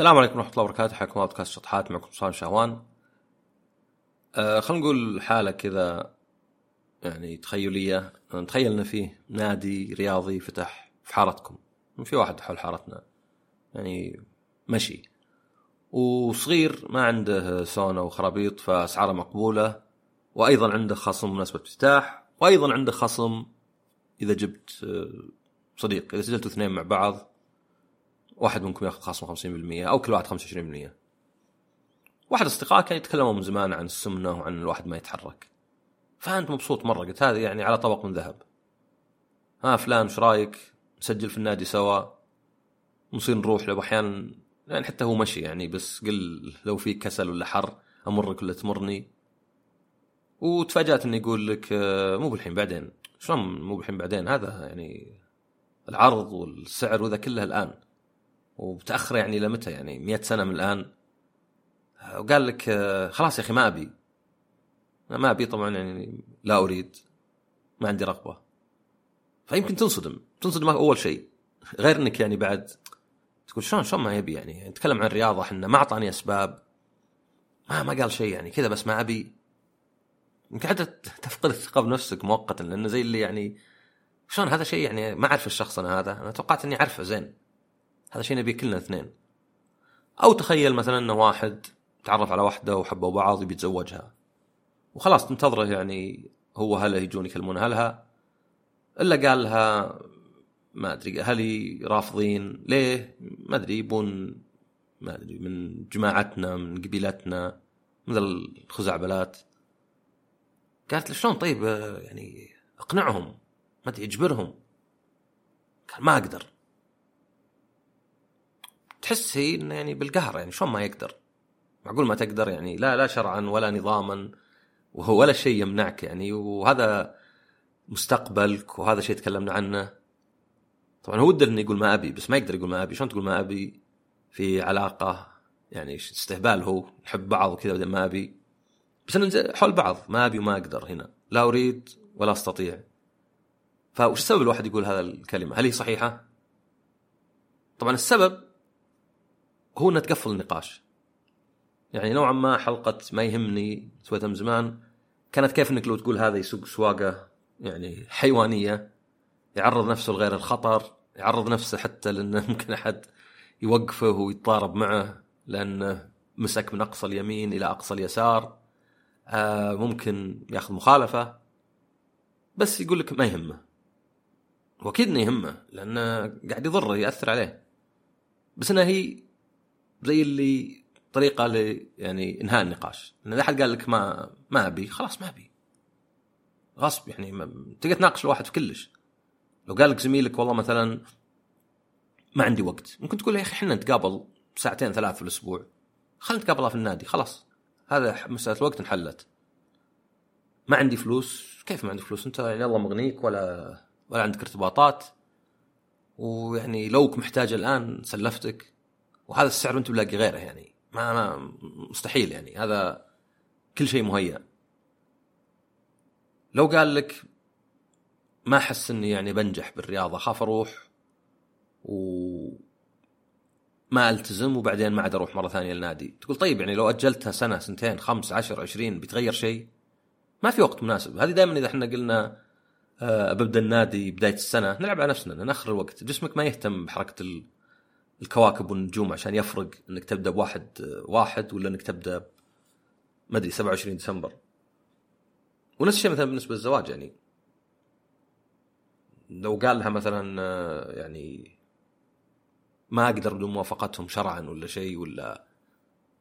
السلام عليكم ورحمة الله وبركاته. حياكم الله بودكاست شطحات معكم صالح شهوان. آه خلينا نقول حالة كذا يعني تخيلية. نتخيل إن فيه نادي رياضي فتح في حارتكم. في واحد حول حارتنا. يعني مشي. وصغير ما عنده سونا وخرابيط فأسعاره مقبولة. وأيضا عنده خصم مناسبة افتتاح وأيضا عنده خصم إذا جبت آه، صديق. إذا سجلتوا اثنين مع بعض واحد منكم ياخذ خصم 50% أو كل واحد 25% واحد أصدقائك كانوا يتكلموا من زمان عن السمنة وعن الواحد ما يتحرك. فأنت مبسوط مرة قلت هذه يعني على طبق من ذهب. ها فلان إيش رأيك؟ نسجل في النادي سوا. نصير نروح له أحيانا يعني حتى هو مشي يعني بس قل لو في كسل ولا حر امرك ولا تمرني. وتفاجأت إنه يقول لك آه، مو بالحين بعدين. شلون مو بالحين بعدين؟ هذا يعني العرض والسعر وذا كله الآن. وبتأخر يعني لمتى يعني 100 سنة من الآن. وقال لك آه، خلاص يا أخي ما أبي. ما أبي طبعا يعني لا أريد. ما عندي رغبة. فيمكن تنصدم. تنصدم أول شيء. غير إنك يعني بعد تقول شلون شلون ما يبي يعني؟ نتكلم عن الرياضه إحنا ما أعطاني أسباب. ما ما قال شيء يعني كذا بس ما أبي. يمكن حتى تفقد الثقة بنفسك مؤقتا لأنه زي اللي يعني شلون هذا شيء يعني ما أعرف الشخص أنا هذا. أنا توقعت إني أعرفه زين. هذا شيء نبي كلنا اثنين. أو تخيل مثلا انه واحد تعرف على واحدة وحبوا بعض يبي يتزوجها. وخلاص تنتظره يعني هو هلا يجون يكلمون أهلها. إلا قال لها ما أدري أهلي رافضين. ليه؟ ما أدري يبون ما أدري من جماعتنا من قبيلتنا مثل الخزعبلات. قالت له شلون؟ طيب يعني أقنعهم ما أدري أجبرهم. قال ما أقدر. تحس هي إنه يعني بالقهر يعني شلون ما يقدر؟ معقول ما تقدر؟ يعني لا لا شرعا ولا نظاما ولا شيء يمنعك يعني وهذا مستقبلك وهذا شيء تكلمنا عنه. طبعا هو ودر إنه يقول ما أبي بس ما يقدر يقول ما أبي. شلون تقول ما أبي؟ في علاقة يعني استهبال هو نحب بعض وكذا بعدين ما أبي. بس أنا حول بعض ما أبي وما أقدر هنا. لا أريد ولا أستطيع. فوش السبب الواحد يقول هذا الكلمة؟ هل هي صحيحة؟ طبعا السبب هو انها تقفل النقاش. يعني نوعا ما حلقة ما يهمني سويتها من زمان. كانت كيف إنك لو تقول هذا يسوق سواقة يعني حيوانية يعرض نفسه لغير الخطر يعرض نفسه حتى لأنه ممكن أحد يوقفه ويتضارب معه لأنه مسك من أقصى اليمين إلى أقصى اليسار. آه ممكن يأخذ مخالفة. بس يقول لك ما يهمه. وأكيد إنه يهمه لأنه قاعد يضره يأثر عليه. بس انها هي زي اللي طريقة ل يعني إنهاء النقاش. إن إذا احد قال لك ما ما أبي خلاص ما أبي. غصب يعني ما... تقدر تناقش الواحد في كلش. لو قال لك زميلك والله مثلا ما عندي وقت ممكن تقول يا أخي إحنا نتقابل ساعتين ثلاث في الأسبوع. خلينا نتقابلها في النادي خلاص. هذا مسألة الوقت انحلت. ما عندي فلوس كيف ما عندك فلوس؟ أنت يعني الله مغنيك ولا ولا عندك ارتباطات. ويعني لوك محتاج الآن سلفتك. وهذا السعر انت بلاقي غيره يعني. ما, ما مستحيل يعني. هذا كل شيء مهيأ. لو قال لك ما أحس إني يعني بنجح بالرياضة خاف أروح و ما ألتزم وبعدين ما عاد أروح مرة ثانية النادي تقول طيب يعني لو أجلتها سنة سنتين خمس عشر عشرين بيتغير شيء؟ ما في وقت مناسب. هذه دائما إذا إحنا قلنا أه ببدا النادي بداية السنة نلعب على نفسنا نأخر الوقت. جسمك ما يهتم بحركة الكواكب والنجوم عشان يفرق إنك تبدأ بواحد واحد ولا إنك تبدأ ما أدري 27 ديسمبر. ونفس الشيء مثلا بالنسبة للزواج يعني. لو قال لها مثلا يعني ما أقدر بدون موافقتهم شرعا ولا شيء ولا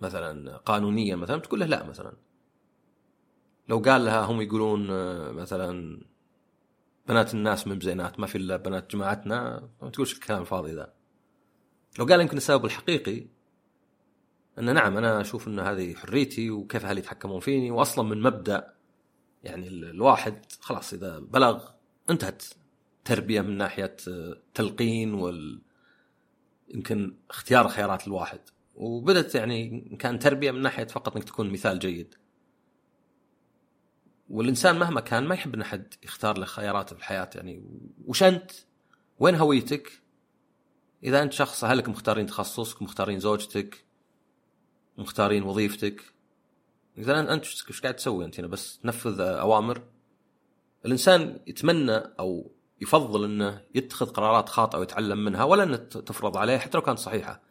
مثلا قانونيا مثلا تقول له لا مثلا. لو قال لها هم يقولون مثلا بنات الناس من بزينات ما في إلا بنات جماعتنا ما تقولش الكلام الفاضي ذا؟ لو قال يمكن السبب الحقيقي أن نعم أنا أشوف أن هذه حريتي وكيف أهلي يتحكمون فيني واصلا من مبدأ يعني الواحد خلاص إذا بلغ انتهت تربية من ناحية تلقين وال يمكن اختيار خيارات الواحد وبدت يعني كان تربية من ناحية فقط إنك تكون مثال جيد والإنسان مهما كان ما يحب أن أحد يختار له خياراته في الحياة يعني وش أنت؟ وين هويتك؟ إذا أنت شخص اهلك مختارين تخصصك مختارين زوجتك مختارين وظيفتك. إذا انت إيش قاعد تسوي أنت هنا؟ بس تنفذ أوامر. الإنسان يتمنى أو يفضل أنه يتخذ قرارات خاطئة ويتعلم منها ولا ان تفرض عليه حتى لو كانت صحيحة.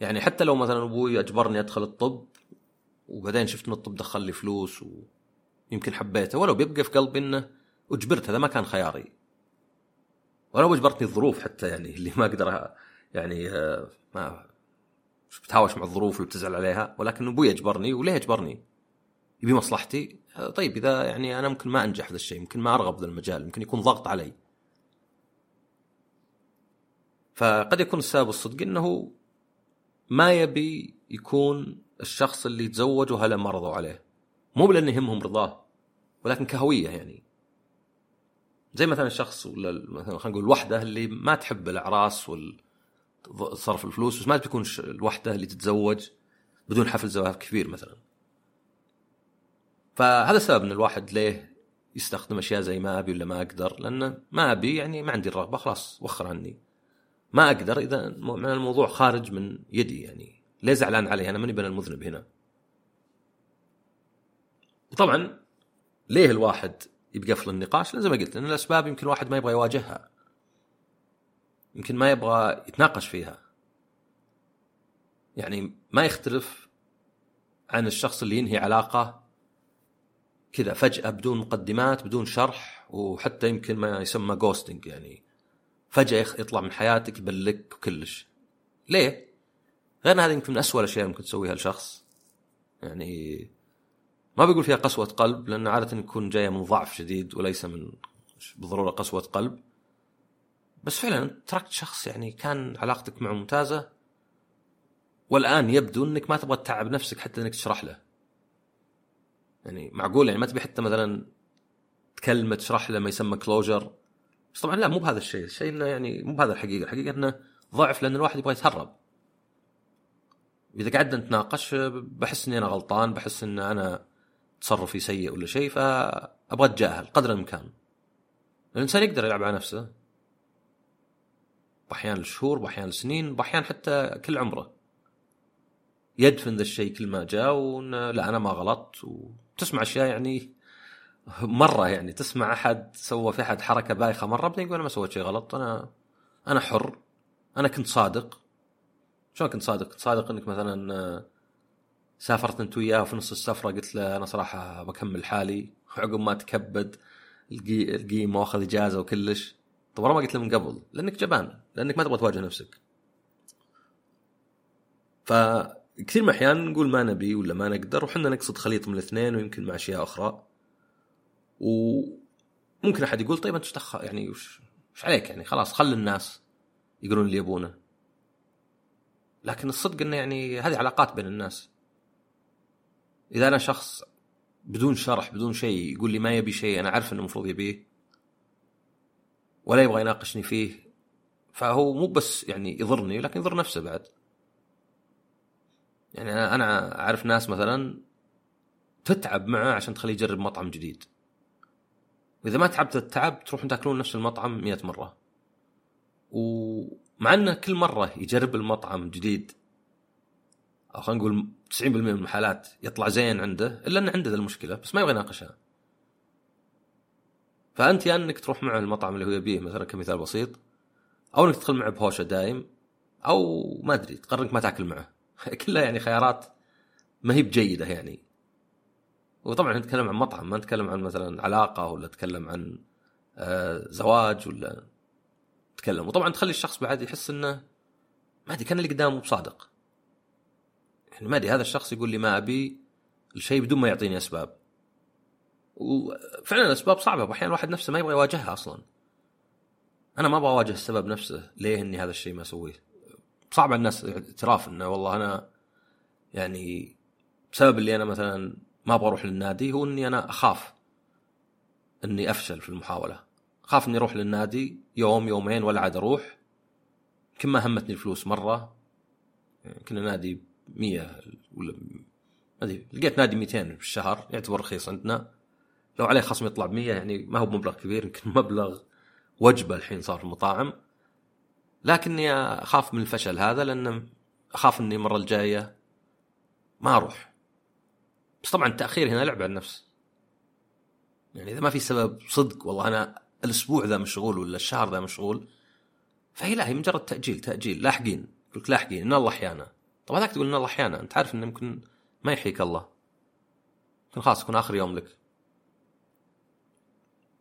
يعني حتى لو مثلا أبوي أجبرني أدخل الطب وبعدين شفت إن الطب دخل لي فلوس ويمكن حبيته ولو بيبقى في قلبي إنه اجبرت هذا ما كان خياري. ولو اجبرتني الظروف حتى يعني اللي ما أقدر يعني آه، ما بتهاوش مع الظروف اللي بتزعل عليها. ولكن أبوي أجبرني وليه أجبرني؟ يبي مصلحتي؟ طيب إذا يعني أنا ممكن ما أنجح في الشيء ممكن ما أرغب ذا المجال ممكن يكون ضغط علي. فقد يكون السبب الصدق إنه ما يبي يكون الشخص اللي يتزوج واهله ما رضوا عليه. مو لأنه يهمهم رضاه ولكن كهوية يعني. زي مثلا الشخص ولا مثلا خلينا نقول الوحدة اللي ما تحب الأعراس والصرف الفلوس بس ما تكون الوحدة اللي تتزوج بدون حفل زواج كبير مثلا. فهذا السبب إن الواحد ليه يستخدم أشياء زي ما أبي ولا ما أقدر لأنه ما أبي يعني ما عندي الرغبة خلاص وخر عني. ما أقدر إذا الموضوع خارج من يدي يعني. ليه زعلان عليه أنا ماني بنا المذنب هنا. وطبعا ليه الواحد يقفل النقاش. لأن زي ما قلت لأن الأسباب يمكن الواحد ما يبغى يواجهها. يمكن ما يبغى يتناقش فيها. يعني ما يختلف عن الشخص اللي ينهي علاقة كذا فجأة بدون مقدمات بدون شرح وحتى يمكن ما يسمى جوستنج يعني فجأة يطلع من حياتك يبلك كلش. ليه؟ غير هذا يمكن من اسوء الأشياء ممكن تسويها لشخص. يعني ما بقول فيها قسوة قلب لأن عادة يكون جاية من ضعف شديد وليس من بالضرورة قسوة قلب. بس فعلا تركت شخص يعني كان علاقتك معه ممتازة والآن يبدو أنك ما تبغى تتعب نفسك حتى أنك تشرح له. يعني معقول يعني ما تبي حتى مثلا تكلمه تشرح له ما يسمى كلوجر بس طبعا لا مو بهذا الشيء. الشيء إنه يعني مو بهذا الحقيقة. الحقيقة إنه ضعف لأن الواحد يبغى يتهرب. إذا قعدنا نتناقش بحس إني أنا غلطان بحس إن أنا تصرفي سيء ولا شيء فأبغى أتجاهل قدر الإمكان. الإنسان يقدر يلعب على نفسه. بأحيان الشهور بأحيان السنين بأحيان حتى كل عمره. يدفن ذا الشيء كل ما جاء لا أنا ما غلطت. وتسمع أشياء يعني مرة يعني تسمع أحد سوى في أحد حركة بايخة مرة بعدين يقول أنا ما سويت شيء غلط أنا أنا حر أنا كنت صادق. شلون كنت صادق؟ كنت صادق إنك مثلا سافرت انت وياه وفي نص السفرة قلت له أنا صراحة بكمل حالي وعقب ما تكبد القيمه واخذ اجازه وكلش. طب ما قلت له من قبل لأنك جبان لأنك ما تبغى تواجه نفسك. فكثير من الأحيان نقول ما نبي ولا ما نقدر وحنا نقصد خليط من الاثنين ويمكن مع أشياء أخرى. وممكن أحد يقول طيب أنت دخل يعني وش عليك يعني؟ خلاص خل الناس يقولون اللي يبونه. لكن الصدق إنه يعني هذه علاقات بين الناس. إذا أنا شخص بدون شرح بدون شيء يقول لي ما يبي شيء أنا عارف إنه المفروض يبيه ولا يبغى يناقشني فيه فهو مو بس يعني يضرني لكن يضر نفسه بعد. يعني أنا أعرف ناس مثلا تتعب معه عشان تخليه يجرب مطعم جديد. وإذا ما تعبت التعب تروحون تأكلون نفس المطعم مئة مرة. ومع إنه كل مرة يجرب المطعم جديد أو خلينا نقول 90% من المحالات يطلع زين عنده إلا انه عنده المشكلة بس ما يبغى يناقشها. فأنت يا إنك تروح معه المطعم اللي هو يبيه مثلا كمثال بسيط أو إنك تدخل معه بهوشة دايم أو ما أدري تقرر انك ما تأكل معه. كلها يعني خيارات ما هي بجيدة يعني. وطبعا نتكلم عن مطعم ما نتكلم عن مثلا علاقة ولا نتكلم عن آه زواج ولا نتكلم. وطبعا تخلي الشخص بعد يحس إنه ما أدري كان اللي قدامه بصادق. يعني ما أدري هذا الشخص يقول لي ما أبي الشيء بدون ما يعطيني أسباب. وفعلا الأسباب صعبة واحيانا الواحد نفسه ما يبغى يواجهها أصلا. أنا ما أبغى أواجه السبب نفسه ليه إني هذا الشيء ما أسويه؟ صعب الناس اعتراف إنه والله أنا يعني بسبب اللي أنا مثلا ما أبغى أروح للنادي هو إني أنا أخاف إني أفشل في المحاولة. أخاف إني أروح للنادي يوم يومين ولا عاد أروح. يمكن ما همتني الفلوس مرة. كنا نادي 100 ولا ما أدري لقيت نادي 200 في الشهر يعتبر رخيص عندنا. لو عليه خصم يطلع ب 100 يعني ما هو بمبلغ كبير يمكن مبلغ وجبة الحين صار في المطاعم. لكني أخاف من الفشل هذا لأن أخاف إني المرة الجاية ما أروح. بس طبعا التأخير هنا لعب على النفس. يعني إذا ما في سبب صدق والله أنا الأسبوع ذا مشغول ولا الشهر ذا مشغول فهي لا هي مجرد تأجيل تأجيل لاحقين. لك لاحقين إن الله أحيانا. طب هذاك تقول ان الله أحيانا أنت عارف إنه يمكن ما يحييك الله. يمكن خلاص يكون آخر يوم لك.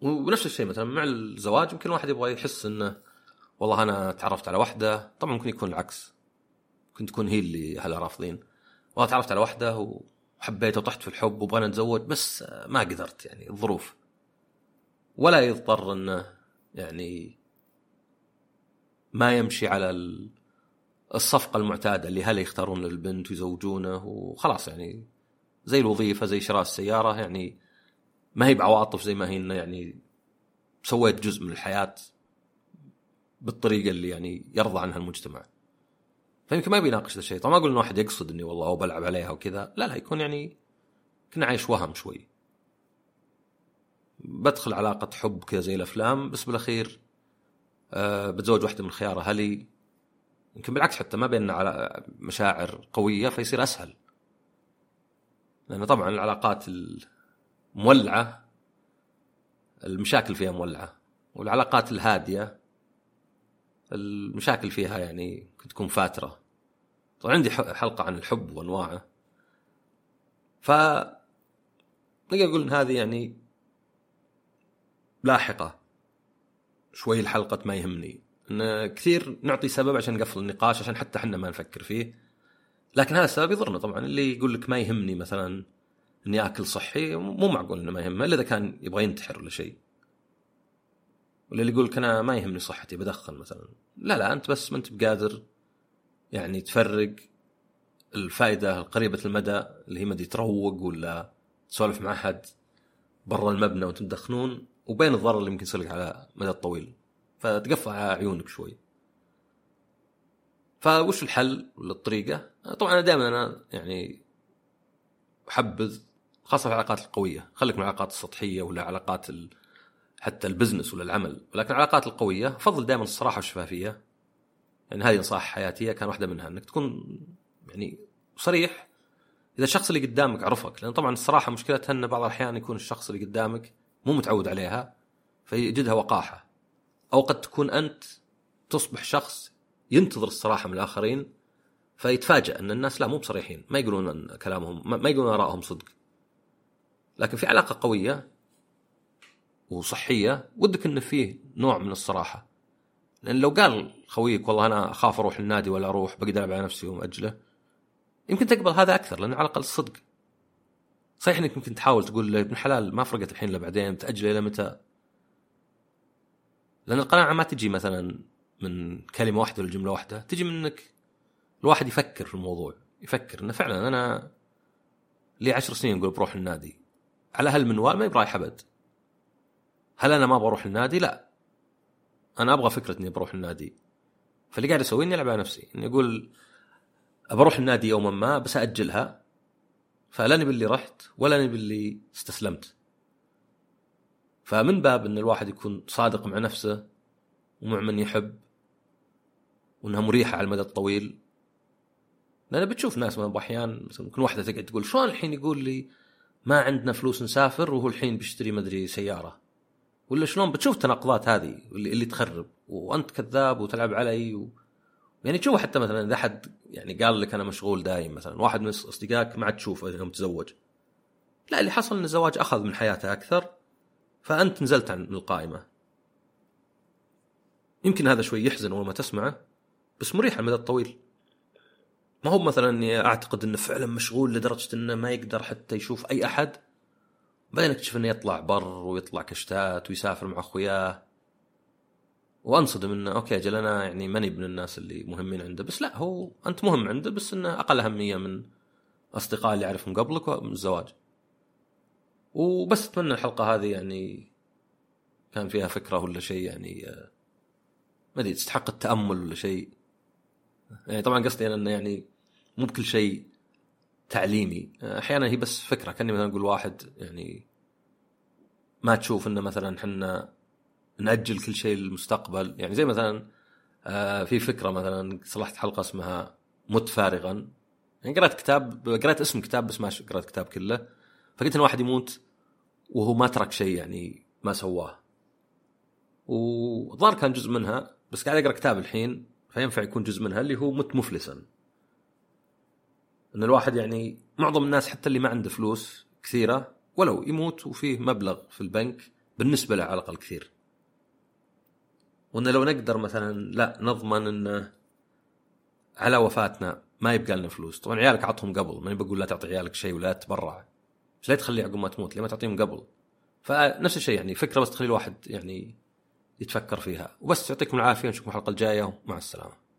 ونفس الشيء مثلا مع الزواج يمكن واحد يبغى يحس إنه والله أنا تعرفت على واحدة طبعا ممكن يكون العكس. ممكن تكون هي اللي أهلها رافضين. والله تعرفت على واحدة وحبيتها وطحت في الحب وبغينا نتزوج بس ما قدرت يعني الظروف. ولا يضطر إنه يعني ما يمشي على الصفقة المعتادة اللي هلا يختارون البنت ويزوجونه وخلاص يعني زي الوظيفة زي شراء السيارة يعني ما هي بعواطف زي ما هي إنه يعني سويت جزء من الحياة بالطريقة اللي يعني يرضى عنها المجتمع. فيمكن ما بيناقش ذا الشيء. طبعا ما أقول إنه واحد يقصد إني والله أو بلعب عليها وكذا. لا لا يكون يعني كنا عايش وهم شوي. بدخل علاقة حب كذا زي الأفلام بس بالأخير أه بتزوج واحدة من خيار أهلي. يمكن بالعكس حتى ما بيننا على مشاعر قوية فيصير أسهل. لأن طبعا العلاقات المولعة المشاكل فيها مولعة والعلاقات الهادية المشاكل فيها يعني تكون فاترة. طبعا عندي حلقة عن الحب وأنواعه. ف نقول إن هذه يعني لاحقة. شوي الحلقة ما يهمني. إن كثير نعطي سبب عشان نقفل النقاش عشان حتى إحنا ما نفكر فيه. لكن هذا السبب يضرنا طبعا. اللي يقول لك ما يهمني مثلا إني آكل صحي مو معقول إنه ما يهمه إلا إذا كان يبغى ينتحر ولا شيء. ولا اللي يقول لك أنا ما يهمني صحتي بدخن مثلا. لا لا أنت بس ما أنت بقادر يعني تفرق الفائدة القريبة المدى اللي هي مدي تروق ولا تسولف مع أحد برا المبنى وأنتم تدخنون وبين الضرر اللي ممكن يصير لك على المدى الطويل فتقفل عيونك شوي. فوش الحل ولا الطريقة؟ طبعا أنا دائما أنا يعني أحبذ خاصة في العلاقات القوية. خليك من العلاقات السطحية ولا علاقات ال... حتى البزنس ولا العمل. ولكن العلاقات القوية أفضل دائما الصراحة والشفافية. يعني هذه نصائح حياتية كان واحدة منها إنك تكون يعني صريح. إذا الشخص اللي قدامك عرفك لأن طبعا الصراحة مشكلتها أن بعض الأحيان يكون الشخص اللي قدامك مو متعود عليها فيجدها وقاحة. أو قد تكون أنت تصبح شخص ينتظر الصراحة من الآخرين فيتفاجأ أن الناس لا مو بصريحين ما يقولون كلامهم ما يقولون آرائهم صدق. لكن في علاقة قوية وصحية ودك انه فيه نوع من الصراحة. لأن لو قال خويك والله أنا أخاف أروح النادي ولا أروح بقدر على نفسي ومأجله يمكن تقبل هذا أكثر لأن على الأقل الصدق صحيح إنك يمكن تحاول تقول له ابن حلال ما فرقت الحين إلا بعدين تاجله إلى متى؟ لأن القناعة ما تجي مثلا من كلمة واحدة ولا جملة واحدة تجي منك الواحد يفكر في الموضوع يفكر إنه فعلا أنا لي عشر سنين أقول بروح النادي على هالمنوال ما برايح ابد هل أنا ما بروح النادي؟ لا. أنا أبغى فكرة إني بروح النادي. فاللي قاعد اسويه إني ألعب على نفسي إني أقول بروح النادي يوما ما بس اجلها فلا نبي اللي رحت ولا نبي اللي استسلمت. فمن باب إن الواحد يكون صادق مع نفسه ومع من يحب وإنها مريحة على المدى الطويل. لأن بتشوف ناس من احيان مثلا ممكن واحدة تقعد تقول شلون الحين يقول لي ما عندنا فلوس نسافر وهو الحين بيشتري مدري سيارة؟ ولا شلون؟ بتشوف التناقضات هذه اللي, اللي تخرب. وأنت كذاب وتلعب علي و... يعني تشوف حتى مثلا إذا احد يعني قال لك أنا مشغول دايم مثلا واحد من أصدقائك ما عاد تشوفه يوم تزوج. لا اللي حصل إن الزواج أخذ من حياته أكثر. فأنت نزلت عن القائمة. يمكن هذا شوي يحزن اول ما تسمعه بس مريح على المدى الطويل. ما هو مثلا إني أعتقد إنه فعلا مشغول لدرجة إنه ما يقدر حتى يشوف أي أحد. بعدين أكتشف إنه يطلع بر ويطلع كشتات ويسافر مع أخوياه. وأنصدم إنه أوكي أجل أنا يعني ماني من الناس اللي مهمين عنده. بس لا هو أنت مهم عنده بس إنه أقل أهمية من أصدقاء اللي أعرفهم قبلك من الزواج وبس أتمنى الحلقة هذه يعني كان فيها فكرة ولا شيء يعني آه، ما أدري تستحق التأمل ولا شيء. يعني طبعا قصدي أنا إنه يعني مو بكل شيء تعليمي. أحيانا هي بس فكرة كأني مثلا أقول واحد يعني ما تشوف إنه مثلا إحنا نأجل كل شيء للمستقبل. يعني زي مثلا آه في فكرة مثلا صلحت حلقة اسمها مت فارغا. يعني قرأت كتاب قرأت اسم كتاب بس ما قرأت كتاب كله. فقلت إن واحد يموت وهو ما ترك شيء يعني ما سواه. وظهر كان جزء منها بس قاعد أقرأ كتاب الحين فينفع يكون جزء منها اللي هو مت مفلسا. إن الواحد يعني معظم الناس حتى اللي ما عنده فلوس كثيرة ولو يموت وفيه مبلغ في البنك بالنسبة له على الأقل كثير. وإن لو نقدر مثلا لا نضمن انه على وفاتنا ما يبقى لنا فلوس. طبعا عيالك عطهم قبل ماني بقول لا تعطي عيالك شيء ولا تتبرع بس لا تخليه عقب ما تموت ليه ما تعطيهم قبل. فنفس الشيء يعني فكرة بس تخلي الواحد يعني يتفكر فيها. وبس يعطيكم العافية نشوفكم الحلقة الجاية ومع السلامة.